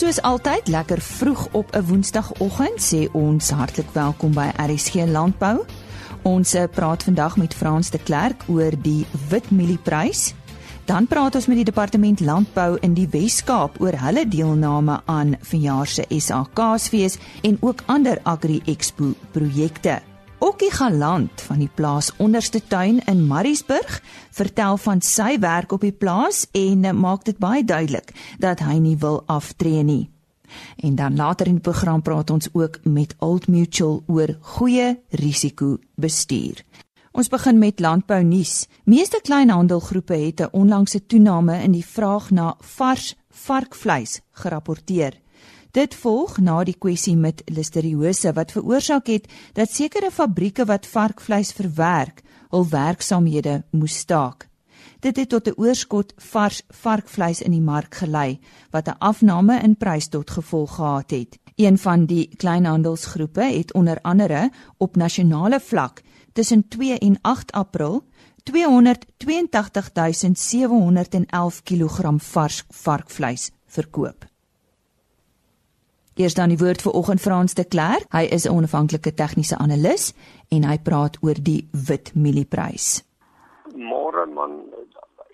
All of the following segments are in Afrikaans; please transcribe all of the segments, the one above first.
Soos altyd lekker vroeg op 'n Woensdagoggend sê ons hartlik welkom by RSG Landbou. Ons eh, praat vandag met Frans de Klerk oor die witmielieprys. Dan praat ons met die departement landbou in die Wes-Kaap oor hulle deelname aan verjaar se SAKsfees en ook ander Agri Expo projekte. Okkie Galant van die plaas Onderste Tuin in Mariesburg vertel van sy werk op die plaas en maak dit baie duidelik dat hy nie wil aftree nie. En dan later in die program praat ons ook met Old Mutual oor goeie risiko bestuur. Ons begin met landbou nuus. Meeste kleinhandelgroepe het 'n onlangse toename in die vraag na vars varkvleis gerapporteer. Dit volg na die kwessie met listeriose wat veroorsaak het dat sekere fabrieke wat varkvleis verwerk, hul werksamehede moes staak. Dit het tot 'n oorskot vars varkvleis in die mark gelei wat 'n afname in prys tot gevolg gehad het. Een van die kleinhandelsgroepe het onder andere op nasionale vlak tussen 2 en 8 April 282711 kg vars varkvleis verkoop. Eers dan die woord vir oggend Frans de Klerk. Hy is 'n onafhanklike tegniese analis en hy praat oor die wit mielieprys. Môre man.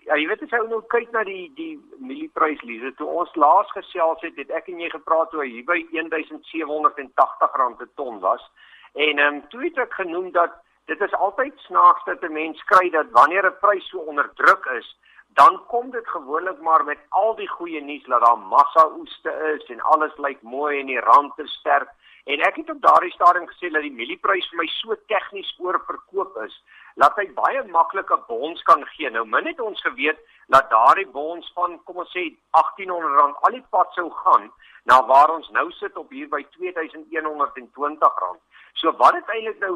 Ja, jy weet as jy nou kyk na die die mielieprys Lize, toe ons laas gesels het, het ek en jy gepraat oor hier by 1780 rand per ton was. En ehm um, toe het ek genoem dat dit is altyd snaaks dat 'n mens kry dat wanneer 'n prys so onder druk is, dan kom dit gewoonlik maar met al die goeie nuus dat daar massa oeste is en alles lyk mooi en die rand is sterk. En ek het op daardie stadium gesê dat die mielieprys vir my so tegnies oorverkoop is dat hy baie maklike bons kan gee. Nou min het ons geweet dat daardie bons van kom ons sê R1800 al die pad sou gaan na waar ons nou sit op hier by R2120. So wat dit eintlik nou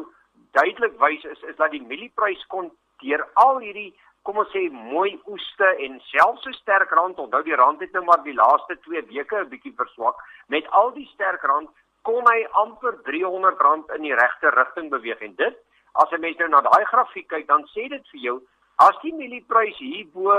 duidelik wys is is dat die mielieprys kon deur al hierdie kom ons sê mooi oeste en selfs so sterk rand onthou die rand het nou maar die laaste 2 weke 'n bietjie verswak met al die sterk rand kon hy amper R300 in die regte rigting beweeg. En dit as 'n mens nou na daai grafiek kyk dan sê dit vir jou as die mielieprys hier bo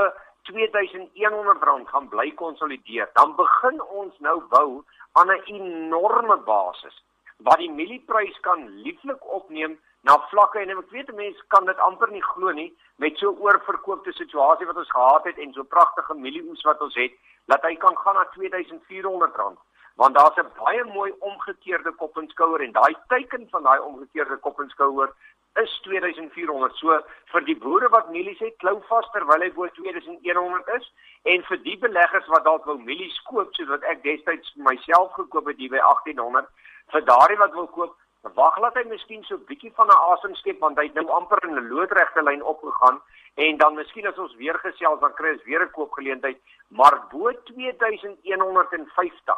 R2100 gaan bly konsolideer dan begin ons nou bou aan 'n enorme basis wat die mielieprys kan lieflik opneem na vlakke en ek weet mense kan dit amper nie glo nie met so oorverkoopte situasie wat ons gehad het en so pragtige mielieoes wat ons het dat hy kan gaan na R2400. Want daar's 'n baie mooi omgekeerde kop en skouer en daai teiken van daai omgekeerde kop en skouer is 2400 so vir die boere wat mielies het klou vas terwyl hy bo 2100 is en vir die beleggers wat dalk wou mielies koop soos wat ek destyds myself gekoop het hier by 1800 vir daardie wat wil koop Wag laat hy miskien so 'n bietjie van 'n asem skep want hy het nou amper in 'n loodregte lyn opgegaan en dan miskien as ons weer gesels dan kry ons weer 'n koopgeleentheid maar bo 2150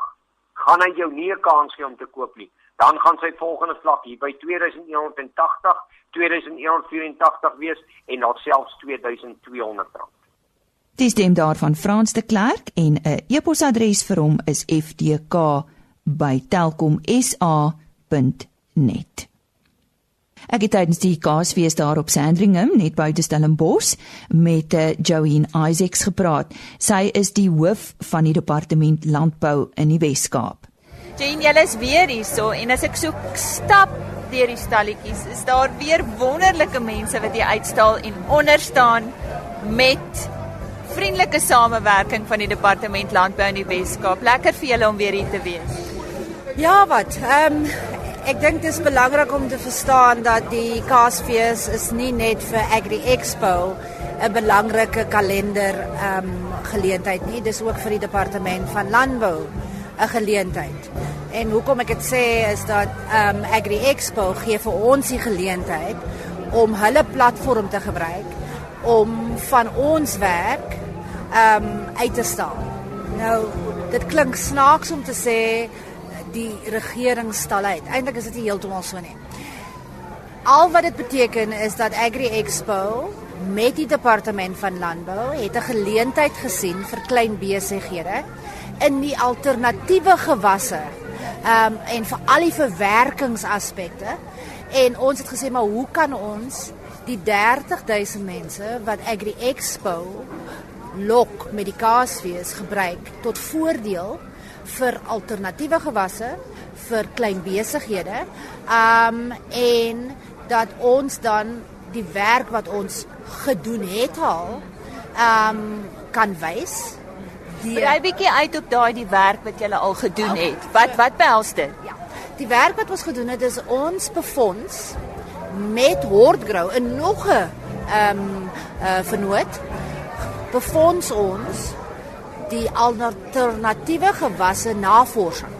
gaan hy jou nie 'n kans gee om te koop nie. Dan gaan sy volgende vlak hier by 2180, 2184 wees en dan selfs 2200 rand. Dis stem daarvan Frans de Klerk en 'n e-posadres vir hom is fdk@telkomsa.com net. Ek het tydens die Kaasfees daar op Sandringham net buite Stellenbosch met uh, Joanne Isaacs gepraat. Sy is die hoof van die departement landbou in die Wes-Kaap. Jane, jy is weer hierso en as ek so stap deur die stalletjies, is daar weer wonderlike mense wat hier uitstal en onder staan met vriendelike samewerking van die departement landbou in die Wes-Kaap. Lekker vir julle om weer hier te wees. Ja, wat? Ehm um, Ek dink dit is belangrik om te verstaan dat die Kaasfees is nie net vir Agri Expo 'n belangrike kalender ehm um, geleentheid nie, dis ook vir die departement van landbou 'n geleentheid. En hoekom ek dit sê is dat ehm um, Agri Expo gee vir ons die geleentheid om hulle platform te gebruik om van ons werk ehm um, uit te staan. Nou, dit klink snaaks om te sê die regering stal uit. Eintlik is dit nie heeltemal so nie. Al wat dit beteken is dat Agri Expo met die departement van landbou het 'n geleentheid gesien vir klein besighede in die alternatiewe gewasse. Ehm um, en vir al die verwerkingsaspekte en ons het gesê maar hoe kan ons die 30000 mense wat Agri Expo lok met die kaasfees gebruik tot voordeel vir alternatiewe gewasse vir klein besighede. Um en dat ons dan die werk wat ons gedoen het al um kan wys. Brei bietjie uit op daai die werk wat jy al gedoen het. Wat wat behels dit? Ja. Die werk wat ons gedoen het is ons befonds met Hordgrow en nog 'n ehm um, uh vernoot befonds ons die alternatiewe gewasse navorsing.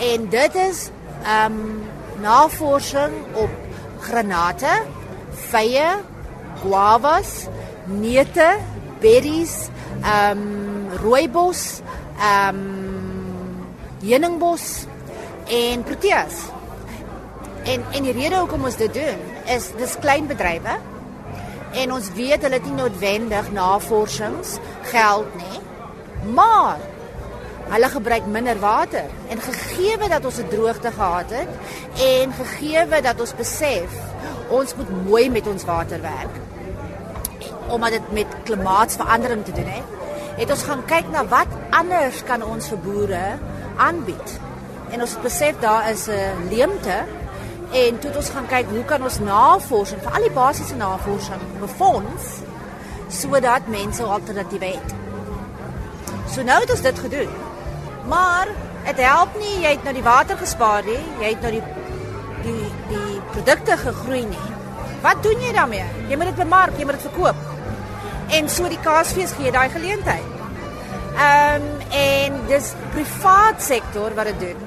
En dit is ehm um, navorsing op granate, vye, guavas, neute, berries, ehm um, rooibos, ehm um, heuningbos en proteas. En en die rede hoekom ons dit doen is dis klein bedrywe en ons weet hulle het nie noodwendig navorsingsgeld nie. Maar hulle gebruik minder water en gegeewe dat ons 'n droogte gehad het en gegeewe dat ons besef ons moet mooi met ons water werk omdat dit met klimaatsverandering te doen het, het ons gaan kyk na wat anders kan ons vir boere aanbied. En ons besef daar is 'n leemte en toe het ons gaan kyk hoe kan ons navorsing vir al die basiese navorsing befonds sodat mense alternatiewe het. So nou het ons dit gedoen. Maar dit help nie jy het nou die water gespaar nie, jy het nou die die die produkte gegroei nie. Wat doen jy daarmee? Jy moet dit bemark, jy moet dit verkoop. En so die kaasfees gee daai geleentheid. Ehm um, en dis privaat sektor wat dit doen.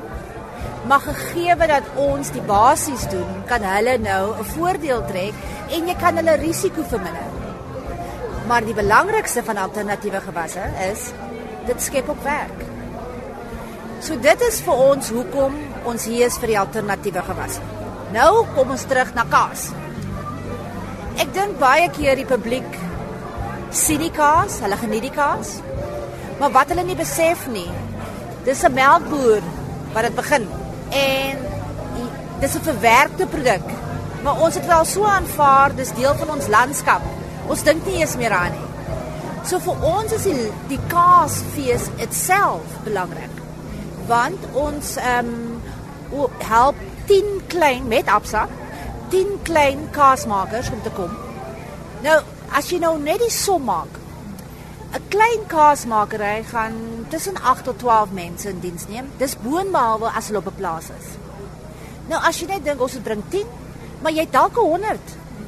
Maar gegee dat ons die basies doen, kan hulle nou 'n voordeel trek en jy kan hulle risiko verminder. Maar die belangrikste van alternatiewe gewasse is dit skep op werk. So dit is vir ons hoekom ons hier is vir die alternatiewe gewasse. Nou kom ons terug na kaas. Ek dink baie keer die publiek sien die kaas, hulle geniet die kaas. Maar wat hulle nie besef nie, dis 'n melkboer wat dit begin en dis 'n verwerkte produk. Maar ons het wel so aanvaar, dis deel van ons landskap. Ons dink nie eens meer aan nie. So vir ons is die die kaasfees itself belangrik. Want ons ehm um, help 10 klein met Absa 10 klein kaasmakers om te kom. Nou, as jy nou net die som maak, 'n klein kaasmakery gaan tussen 8 tot 12 mense in diens neem. Dis boonbehalwe as hulle op 'n plaas is. Nou as jy net dink ons het drink 10, maar jy dalk 100,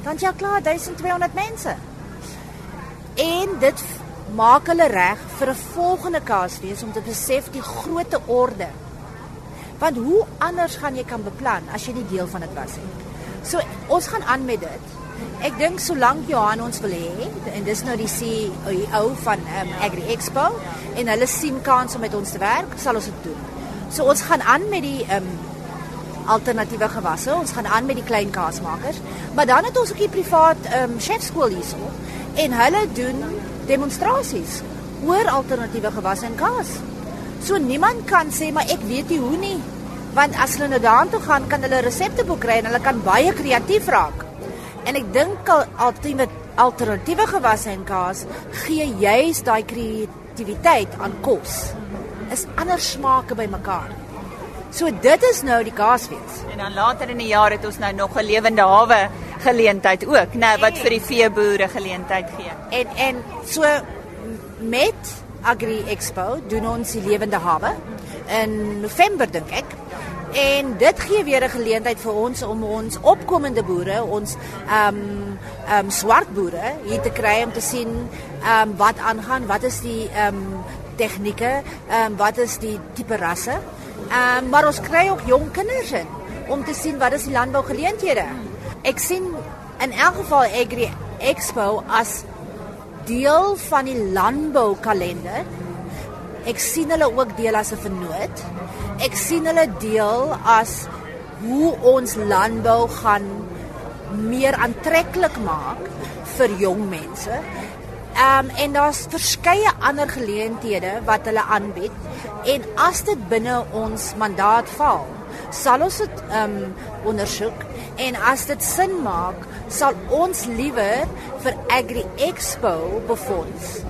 dan jy klaar 1200 mense. En dit maak hulle reg vir 'n volgende kaasfees om te besef die grootte orde. Want hoe anders gaan jy kan beplan as jy nie deel van dit was nie. So ons gaan aan met dit. Ek dink solank Johan ons wil hê en dis nou die CEO van um, Agri Expo en hulle sien kans om met ons te werk, sal ons dit doen. So ons gaan aan met die um alternatiewe gewasse. Ons gaan aan met die klein kaasmakers, maar dan het ons ook 'n privaat um chefskool hierso en hulle doen demonstrasies oor alternatiewe gewasse en kaas. So niemand kan sê maar ek weet nie hoe nie, want as hulle nou daartoe gaan, kan hulle resepte boek kry en hulle kan baie kreatief raak. En ek dink alternatiewe alternatiewe gewasse en kaas gee juist daai kreatiwiteit aan kos. Is ander smake bymekaar. So dit is nou die kaasfees. En dan later in die jaar het ons nou nog 'n lewende hawe geleentheid ook, nê, nou, wat vir die veeboere geleentheid gee. En en so met Agri Expo doen ons die lewende hawe in November dink ek. En dit gee weer 'n geleentheid vir ons om ons opkomende boere, ons ehm um, ehm um, swart boere hier te kry om te sien ehm um, wat aangaan, wat is die ehm um, tegnieke, ehm um, wat is die tipe rasse. Ehm um, maar ons kry ook jong kinders in om te sien wat is die landbougeleenthede. Ek sien in elk geval Agri Expo as deel van die landboukalender. Ek sien hulle ook deel as 'n vernoot ek sien hulle deel as hoe ons landbou gaan meer aantreklik maak vir jong mense. Ehm um, en daar's verskeie ander geleenthede wat hulle aanbied en as dit binne ons mandaat val, sal ons dit ehm um, ondersoek en as dit sin maak, sal ons liewer vir Agri Expo befonds.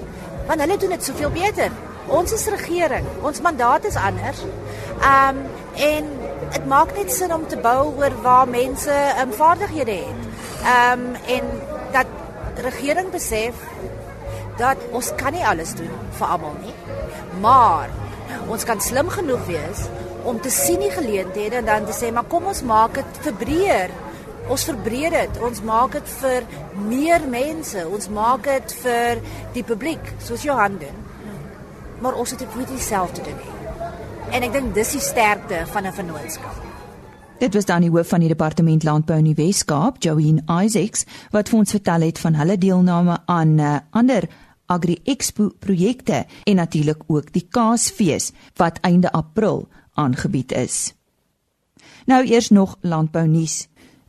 Want hulle doen dit soveel beter. Ons is regering. Ons mandaat is anders. Ehm um, en dit maak net sin om te bou oor waar mense um, vaardighede het. Ehm um, en dat regering besef dat ons kan nie alles doen vir almal nie. Maar ons kan slim genoeg wees om te sien die geleenthede en dan te sê maar kom ons maak dit verbreer. Ons verbreed dit. Ons maak dit vir meer mense. Ons maak dit vir die publiek soos Johan doen. Maar ons het dit nie dieselfde doen nie. En ek dink dis die sterkte van 'n vennootskap. Dit was dan die hoof van die departement landbou in die Wes-Kaap, Joanne Isaacs, wat vir ons vertel het van hulle deelname aan uh, ander Agri Expo projekte en natuurlik ook die Kaasfees wat einde April aangebied is. Nou eers nog landbou nuus.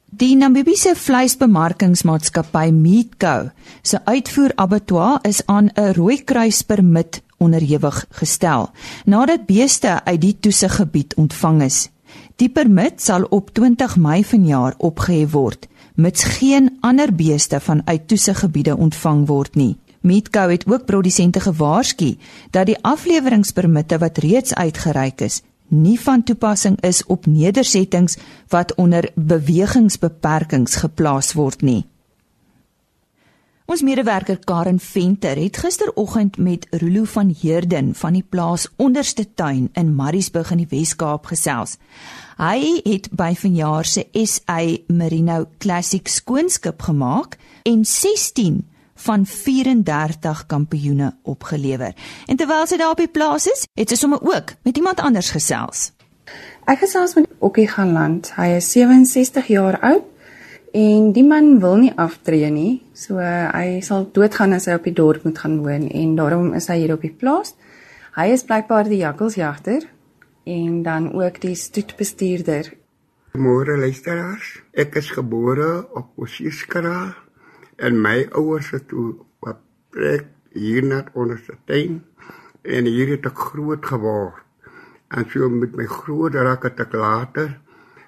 Die Namibiese vleisbemarkingsmaatskappy Meatco se uitvoer abattoir is aan 'n rooi kruis permit onderhewig gestel nadat beeste uit die toesiggebied ontvang is. Die permit sal op 20 Mei vanjaar opgehef word, mits geen ander beeste vanuit toesiggebiede ontvang word nie. Meatco het ook produsente gewaarsku dat die afleweringspermitte wat reeds uitgereik is, nie van toepassing is op nedersettings wat onder bewegingsbeperkings geplaas word nie. Ons medewerker Karen Venter het gisteroggend met Rolo van Heerden van die plaas Onderste Tuin in Mariesburg in die Wes-Kaap gesels. Hy het by vanjaar se SA Merino Classic skoonskip gemaak en 16 van 34 kampioene opgelewer. En terwyl sy daar op die plaas is, het sy sommer ook met iemand anders gesels. Ek gesels met Okkie gaan land. Hy is 67 jaar oud En die man wil nie aftree nie. So uh, hy sal doodgaan as hy op die dorp moet gaan woon en daarom is hy hier op die plaas. Hy is blykbaar die jakkalsjagter en dan ook die stoetbestuurder. Môre luisteraars, ek is gebore op Osieskara en my ouers het wat plek hier onder se tuin en hier het ek groot geword. En so met my groot raak het ek later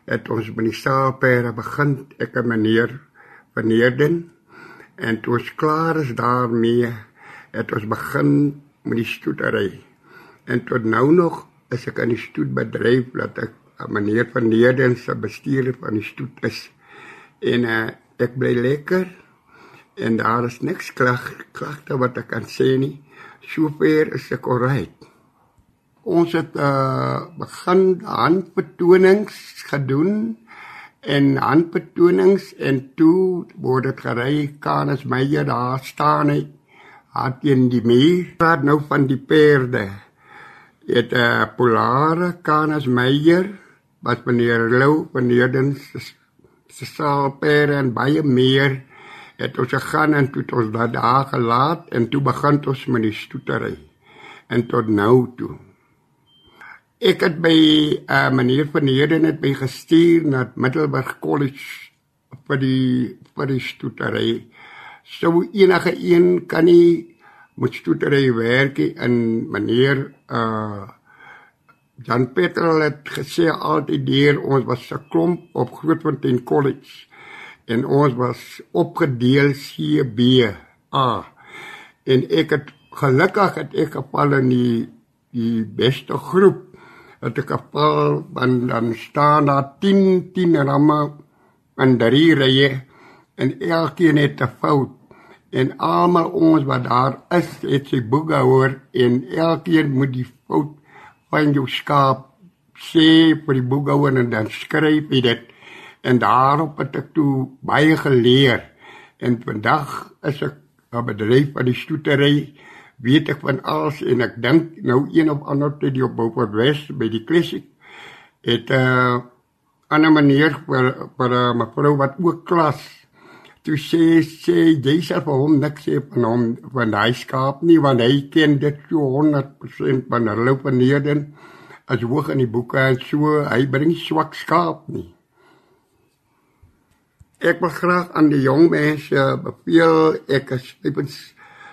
het ons by die saalpere begin ek en meneer verneerden. En toe ons klaar is daarmee het ons begin met die stoetery en tot nou nog is ek aan die stoetbedryf dat ek meneer verneerden se bestuurder van die stoet is. En uh, ek bly lekker en daar is niks klag klagte wat ek kan sê nie. Sover is ek alright. Ons het uh begin handbetonings gedoen en handbetonings en toe word dit gery Kanis Meyer daar staan hy het in die muur. Praat nou van die perde. Het 'n uh, polare Kanis Meyer wat meneer Lou meneer den se saal perde en baie meer het ons gegaan en toe ons daar gelaat en toe begin ons met die stoetery. En tot nou toe. Ek het by 'n uh, eh, meneer van Heden het by gestuur na Middelburg College vir die vir die stoetery. Sou enige een kan nie met stoetery werk en meneer uh Jan Petrol het gesê altyd deur ons was 'n klomp op Grootfontein College en ons was opgedeel CB A. En ek het gelukkig het ek geval in die die beste groep dat ek afval dan dan staan daar 10 10 ramme en drie rye en elkeen het 'n fout. En almal ons wat daar is het sy boeke hoor en elkeen moet die fout van jou skaap sê vir die boeke hoor en dan skryf jy dit en daarop het ek toe baie geleer. En vandag is ek 'n bedryf van die stoetery weet ek van alles en ek dink nou een of ander tyd die op Beaufort West by die klassiek het 'n uh, ander manier vir vir uh, mevrou wat ook klas toe sê sê jy sê vir hom niks sê van hom van hy skaap nie want hy ken dit so 100% van hulle opneerden as hoog in die boeke en so hy bring swak skaap nie ek wil graag aan die jong mense beveel ek is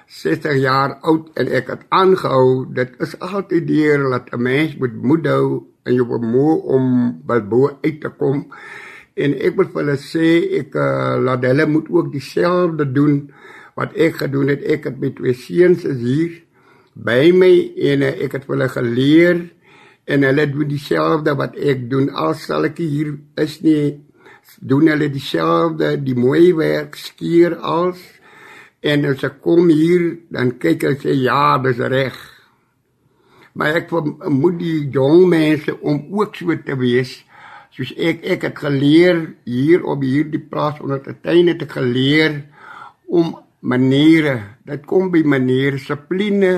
60 jaar oud en ek het aangehou dit is altyd deur dat 'n mens moet moed hou en moet moe om bo uit te kom. En ek wil vir hulle sê ek uh, laat hulle moet ook dieselfde doen wat ek gedoen het. Ek het met twee seuns is hier by my en uh, ek het hulle geleer en hulle doen dieselfde wat ek doen. Al sal ek hier is nie doen hulle dieselfde die mooi werk skeer als en as ek kom hier dan kyk hulle sê ja dis reg. Maar ek moet die jong mense om ook so te wees soos ek ek het geleer hier op hierdie plaas onder te tuin het ek geleer om maniere dit kom by maniere dissipline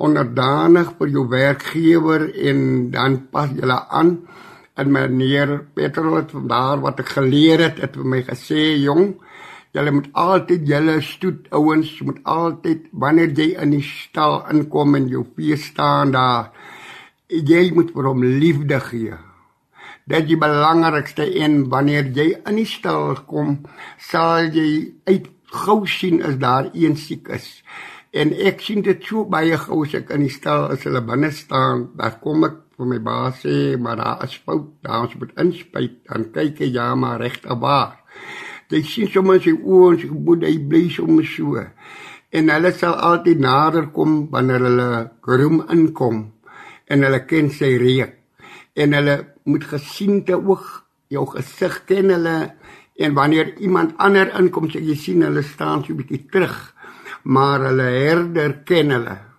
onderdanig vir jou werkgewer en dan pas jy aan en meneer Petrol het vandaar wat ek geleer het het vir my gesê jong jy moet altyd julle stoet ouens moet altyd wanneer jy in die stal inkom en jou vee staan daar jy moet vir hom liefde gee. Dit is belangrikste en wanneer jy in die stal kom sal jy uit gou sien as daar een siek is. En ek sien dit so baie gou as ek in die stal as hulle binne staan, dan kom ek vir my baas sê, maar daar is fout, daar ons moet inspuit, dan kyk hy ja maar regte waar. Jy sien sommer sy oë en sy moet hy bly sommer so. En hulle sal altyd nader kom wanneer hulle room inkom en hulle ken sy reuk. En hulle moet gesien te oog jou gesig ken hulle en wanneer iemand ander inkom, sê jy sien hulle staan so 'n bietjie terug maar hulle herder ken hulle.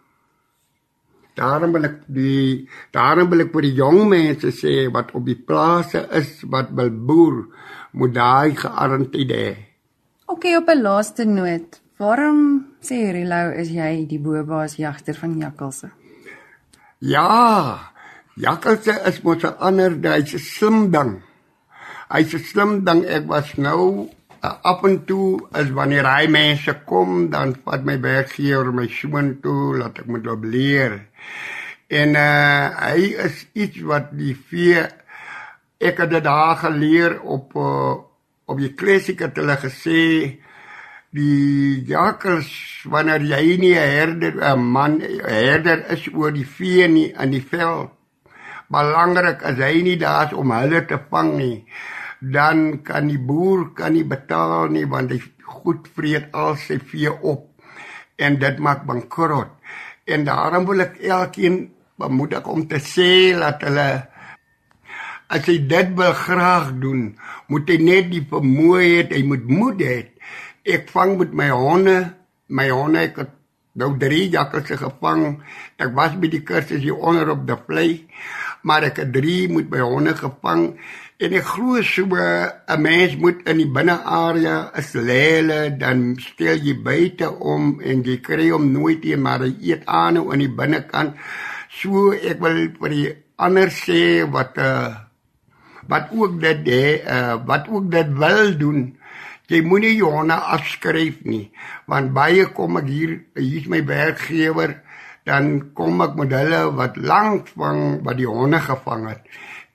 Daarom wil ek die daarom wil ek vir die jong mense sê wat op die plase is wat wil boer, moet daai gearandeerde hê. OK op 'n laaste noot. Waarom sê Rilo is jy die bobaas jagter van jakkalse? Ja, jakkalse is mos 'n ander, hy's 'n slim ding. Hy's 'n slim ding. Ek was nou uh, af en toe as wanneer hy mense kom dan vat my werkgewer my skoon toe laat ek moet op leer en uh, hy is iets wat die vee ek het dit daar geleer op uh, op die klassieke het hulle gesê die jakkals wanneer jy nie 'n herder 'n man herder is oor die vee nie in die veld belangrik as hy nie daar is om hulle te vang nie dan kan die boer kan nie betaal nie want hy goed vreet al sy vee op en dit maak bankrot. En daarom wil ek elkeen bemoedig om te sê dat hulle as hy dit wil graag doen, moet hy net die vermoë hê, hy moet moed hê. Ek vang met my honde, my honde ek het nou drie jakkalse gevang. Ek was by die kursus hier onder op die vlei, maar ek het drie met my honde gevang En ek glo so 'n mens moet in die binnearea is lele dan stel jy buite om en jy kry hom nooit een maar hy eet aan in die binnekant. So ek wil vir die ander sê wat uh wat ook dit uh wat ook dit wil doen. Jy moenie Johanna afskryf nie want baie kom ek hier hier's my werkgewer dan kom ek met hulle wat lank vang wat die honde gevang het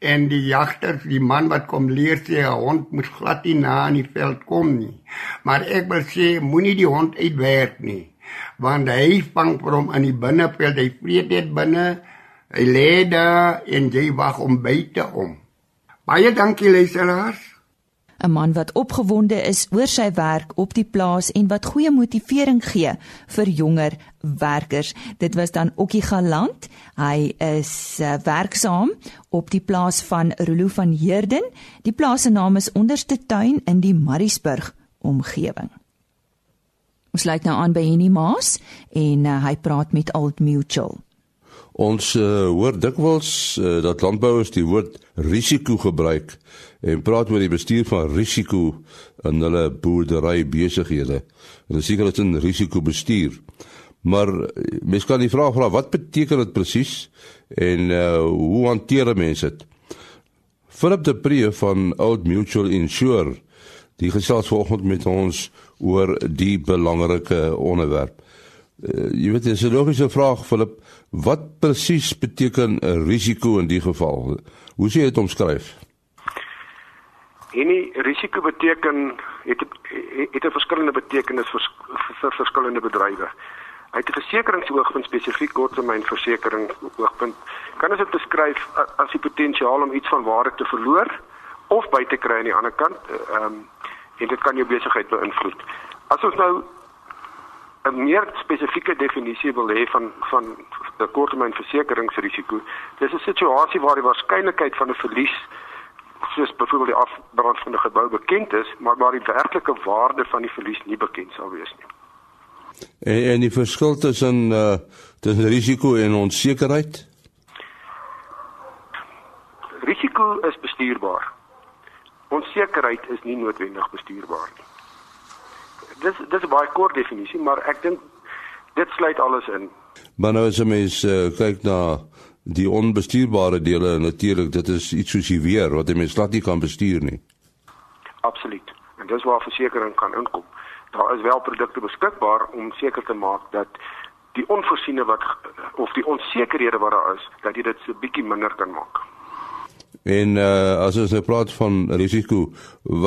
en die jagter, die man wat kom leer sê 'n hond moet glad nie na in die veld kom nie. Maar ek wil sê moenie die hond uitwerk nie, want hy vang vir hom in die binneveld, hy vreet dit binne, hy lê daar en jy wag om buite om. Baie dankie luisteraars. 'n man wat opgewonde is oor sy werk op die plaas en wat goeie motivering gee vir jonger werkers. Dit was dan Okkie Galant. Hy is uh, werksaam op die plaas van Rolo van Heerden. Die plaas se naam is Onderste Tuin in die Mariesburg omgewing. Ons sluit nou aan by Henny Maas en uh, hy praat met Old Mutual. Ons uh, hoor dikwels uh, dat landbouers die woord risiko gebruik en praat oor die bestuur van risiko in hulle boerdery besighede. En seker dit is risiko bestuur. Maar eh, mens kan die vraag vra wat beteken dit presies en uh, hoe hanteer mense dit? Philip de Pre van Old Mutual Insure die gesels vanoggend met ons oor die belangrike onderwerp. Uh, jy weet dis 'n logiese vraag Philip, wat presies beteken 'n risiko in die geval? Hoe sê jy dit omskryf? En die risiko beteken het het 'n verskillende betekenis vir, vir, verskillende bedrywe. Uit 'n versekeringsoogpunt spesifiek korttermynversekering oogpunt kan ons dit beskryf as die potensiaal om iets van waarde te verloor of by te kry aan die ander kant. Ehm um, en dit kan jou besigheid beïnvloed. As ons nou 'n meer spesifieke definisie wil hê van van 'n korttermynversekeringsrisiko. Dis 'n situasie waar die waarskynlikheid van 'n verlies soos byvoorbeeld die afbrand van 'n gebou bekend is, maar waar die werklike waarde van die verlies nie bekend sal wees nie. En en die verskil tussen uh tussen risiko en onsekerheid? Risiko is bestuurbaar. Onsekerheid is nie noodwendig bestuurbaar nie. Dis dis 'n baie kort definisie, maar ek dink dit sluit alles in. Maar nou as jy mens uh, kyk na die onbestuurbare dele natuurlik dit is iets soos die weer wat 'n mens glad nie kan bestuur nie. Absoluut. En dis waar versekerings kan inkom. Daar is wel produkte beskikbaar om seker te maak dat die onvoorsiene wat of die onsekerhede wat daar is, dat jy dit so bietjie minder kan maak. En uh, as ons nou praat van risiko,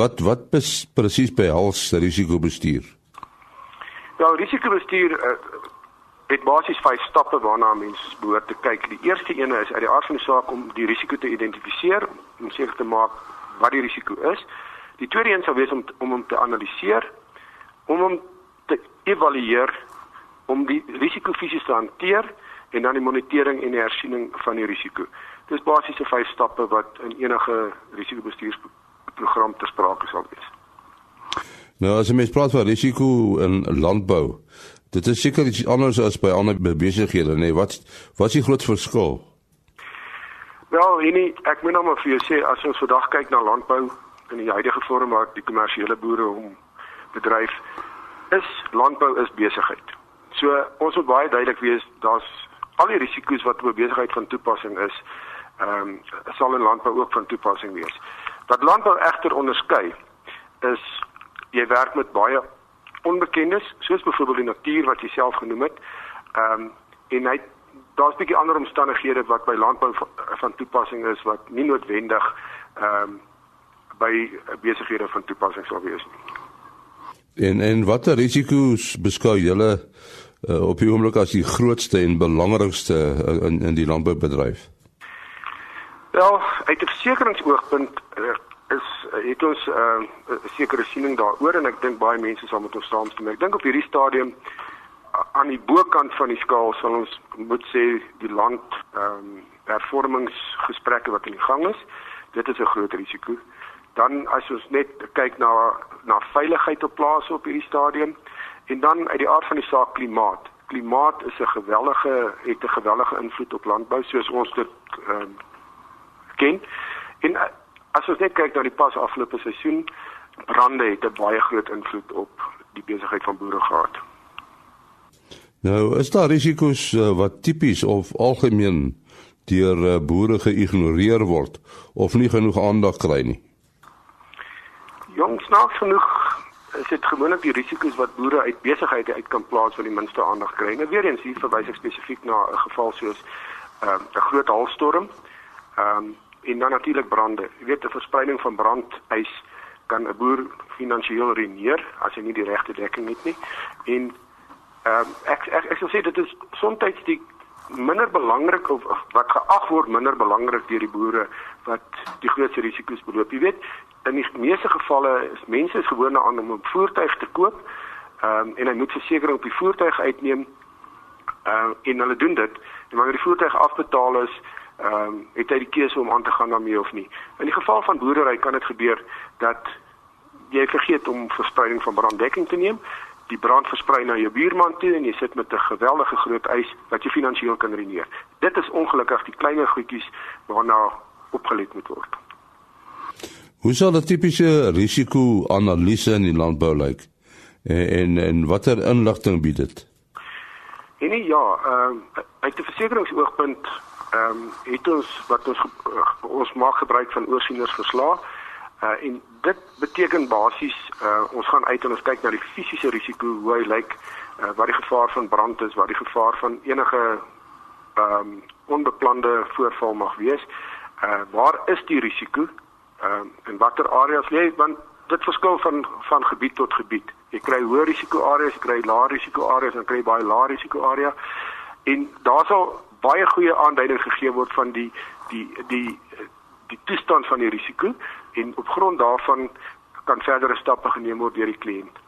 wat wat presies behels risikobestuur? Ja, risikobestuur uh, het basies vyf stappe waarna mense behoort te kyk. Die eerste een is uit die aard van die saak om die risiko te identifiseer, om seker te maak wat die risiko is. Die tweede een sou wees om om hom te analiseer, om hom te evalueer, om die risiko fisies te hanteer en dan die monitering en die hersiening van die risiko. Dis basies die vyf stappe wat in enige risikobestuursprogram ter sprake sal wees. Nou as jy mens praat van risiko in landbou, Dit is seker iets anders as by ander besighede, nee. Wat wat is die groot verskil? Wel, nee, ek moet nou maar vir jou sê as ons vandag kyk na landbou in die huidige vorm waar die kommersiële boere hom bedryf, is landbou is besigheid. So ons moet baie duidelik wees, daar's al die risiko's wat op besigheid van toepassing is, ehm um, sal in landbou ook van toepassing wees. Wat landbou egter onderskei is jy werk met baie onbekendes, soos byvoorbeeld die natuur wat jy self genoem het. Ehm um, en hy daar's 'n bietjie ander omstandighede wat by landbou van, van toepassing is wat nie noodwendig ehm um, by besighede van toepassing sou wees nie. En en watter risiko's beskou julle uh, op die oomblik as die grootste en belangrikste uh, in in die landboubedryf? Wel, uit 'n versekeringsoogpunt uh, is het ons 'n uh, sekere siening daaroor en ek dink baie mense sal met ons saamstem. Ek dink op hierdie stadium aan die bokant van die skaal sal ons moet sê die land ehm um, hervormingsgesprekke wat in die gang is. Dit is 'n groot risiko. Dan as ons net kyk na na veiligheid op plase op hierdie stadium en dan uit die aard van die saak klimaat. Klimaat is 'n gewellige het 'n gewellige invloed op landbou soos ons dit ehm um, ken. En As ons net kyk na die pas afgelope seisoen, brande het 'n baie groot invloed op die besigheid van boere gehad. Nou, is daar risiko's uh, wat tipies of algemeen deur uh, boere geïgnoreer word of nie genoeg aandag kry nie? Jongs, snaaks genoeg is dit gewoonlik die risiko's wat boere uit besighede uit kan plaas wat die minste aandag kry. Nou weer eens hier verwys ek spesifiek na 'n geval soos ehm, 'n uh, groot haalstorm. Ehm um, en dan natuurlik brande. Jy weet 'n verspreiding van brandys kan 'n boer finansiëel ruïneer as hy nie die regte dekking het nie. En ehm um, ek ek ek sou sê dit is soms die minder belangrik of, of wat geag word minder belangrik deur die boere wat die grootste risiko's beloop. Jy weet, in die meeste gevalle is mense is gewoond aan om 'n voertuig te koop. Ehm um, en hy moet versekerings op die voertuig uitneem. Ehm uh, en hulle doen dit en wanneer die voertuig afbetaal is, ehm um, het hy die keuse om aan te gaan daarmee of nie. In die geval van boerdery kan dit gebeur dat jy vergeet om verspreiding van branddekking te neem. Die brand versprei na jou buurman toe en jy sit met 'n geweldige groot eis wat jy finansiëel kan ruïneer. Dit is ongelukkig die kleiner goedjies waarna opgelet moet word. Hoe sal 'n tipiese risiko-analise in die landbou lyk? En en, en watter inligting bied dit? En ja, ehm uh, uit 'n versekeringsoogpunt ehm um, het ons wat ons uh, ons maak gebruik van oorsieners verslae. Uh en dit beteken basies uh ons gaan uit en ons kyk na die fisiese risiko hoe hy lyk, uh wat die gevaar van brand is, wat die gevaar van enige ehm um, onbeplande voorval mag wees. Uh waar is die risiko? Ehm uh, en watter areas lê want dit verskil van van gebied tot gebied. Jy kry hoë risiko areas, jy kry lae risiko areas en kry baie lae risiko area. En daar sal baie goeie aanduiding gegee word van die die die die toestand van die risiko en op grond daarvan kan verdere stappe geneem word deur die kliënt.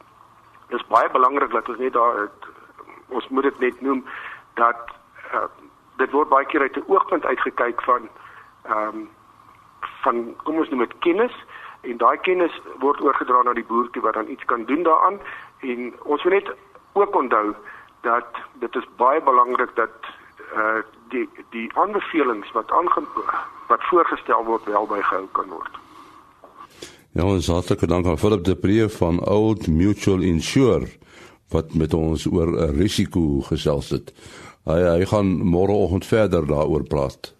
Dit is baie belangrik dat ons net daar ons moet dit net noem dat uh, dit word baie keer uit 'n oogpunt uitgekyk van ehm um, van kom ons noem dit kennis en daai kennis word oorgedra na die boer toe wat dan iets kan doen daaraan en ons moet net ook onthou dat dit is baie belangrik dat uh die die aanbevelings wat aange wat voorgestel word wel bygehou kan word. Ja, ons hartlike dank aan Philip de Pre van Old Mutual Insure wat met ons oor 'n risiko gesels het. Hy hy gaan môreoggend verder daaroor praat.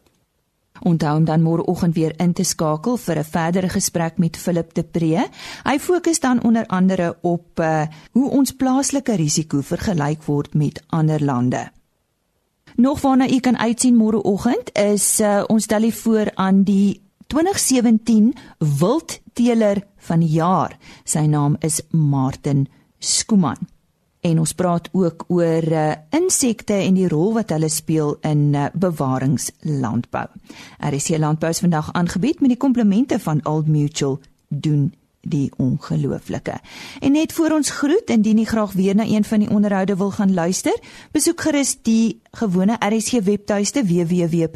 Onthou om dan môreoggend weer in te skakel vir 'n verdere gesprek met Philip de Pre. Hy fokus dan onder andere op uh, hoe ons plaaslike risiko vergelyk word met ander lande. Nog waarna u kan uitsien môreoggend is uh, ons stel voor aan die 2017 wildteeler van die jaar. Sy naam is Martin Skuman. En ons praat ook oor uh, insekte en die rol wat hulle speel in uh, bewaringslandbou. RC Landbou is vandag aangebied met die komplemente van Old Mutual doen die ongelooflike. En net voor ons groet indien jy graag weer na een van die onderhoude wil gaan luister, besoek gerus die gewone RSG webtuiste www.rsg.co.za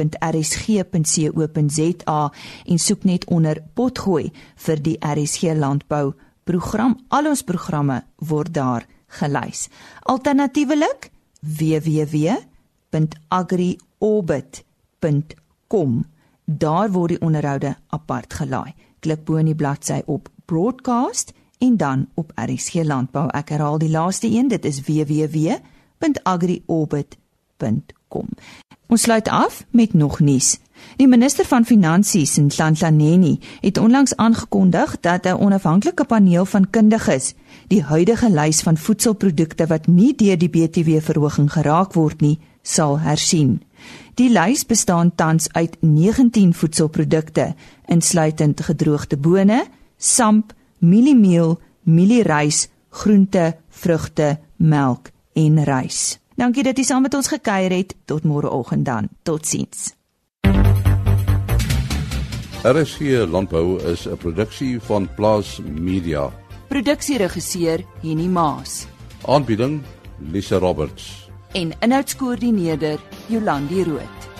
en soek net onder potgooi vir die RSG landbou program. Al ons programme word daar gelys. Alternatiefelik www.agriorbit.com. Daar word die onderhoude apart gelaai. Klik bo in die bladsy op broadcast en dan op RSG landbou. Ek herhaal die laaste een, dit is www.agriorbit.com. Ons sluit af met nog nuus. Die minister van Finansies, Nhlanhla Neni, het onlangs aangekondig dat 'n onafhanklike paneel van kundiges die huidige lys van voedselprodukte wat nie deur die BTW-verhoging geraak word nie, sal hersien. Die lys bestaan tans uit 19 voedselprodukte, insluitend gedroogde bone, samp, mieliemeel, mielierys, groente, vrugte, melk en rys. Dankie dat jy saam met ons gekuier het. Tot môreoggend dan. Totsiens. RSG Landbou is 'n produksie van Plaas Media. Produksieregisseur Henny Maas. Aanbieding Lisa Roberts. En inhoudskoördineerder Jolandi Root.